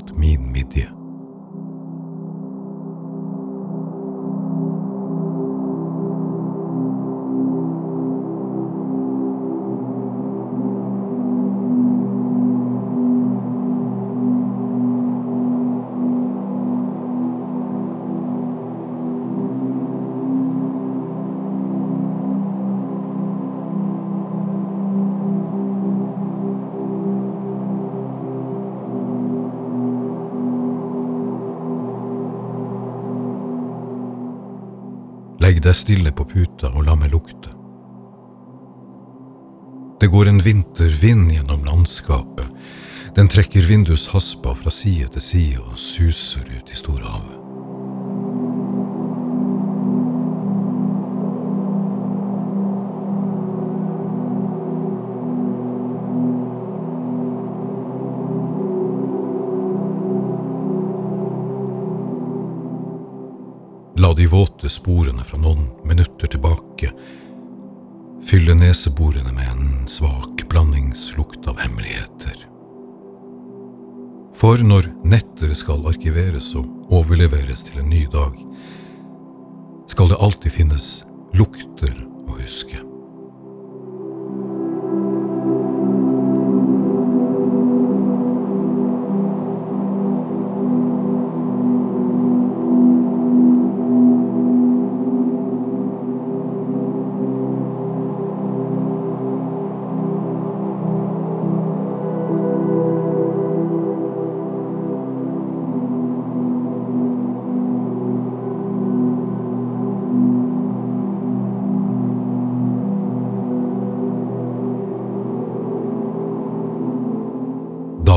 Old Meme. Legg deg stille på puta og la meg lukte. Det går en vintervind gjennom landskapet. Den trekker vindushaspa fra side til side og suser ut i storhavet. La de våte sporene fra noen minutter tilbake fylle neseborene med en svak blandingslukt av hemmeligheter. For når netter skal arkiveres og overleveres til en ny dag, skal det alltid finnes lukter å huske.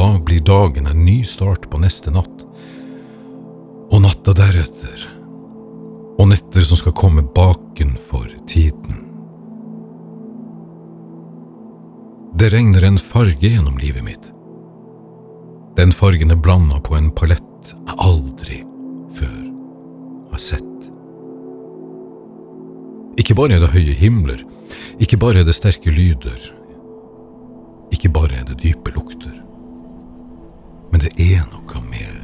Da blir dagen en ny start på neste natt. Og natta deretter. Og netter som skal komme bakenfor tiden. Det regner en farge gjennom livet mitt. Den fargen er blanda på en palett jeg aldri før har sett. Ikke bare er det høye himler, ikke bare er det sterke lyder, ikke bare er det dype lukter. Men det er noe med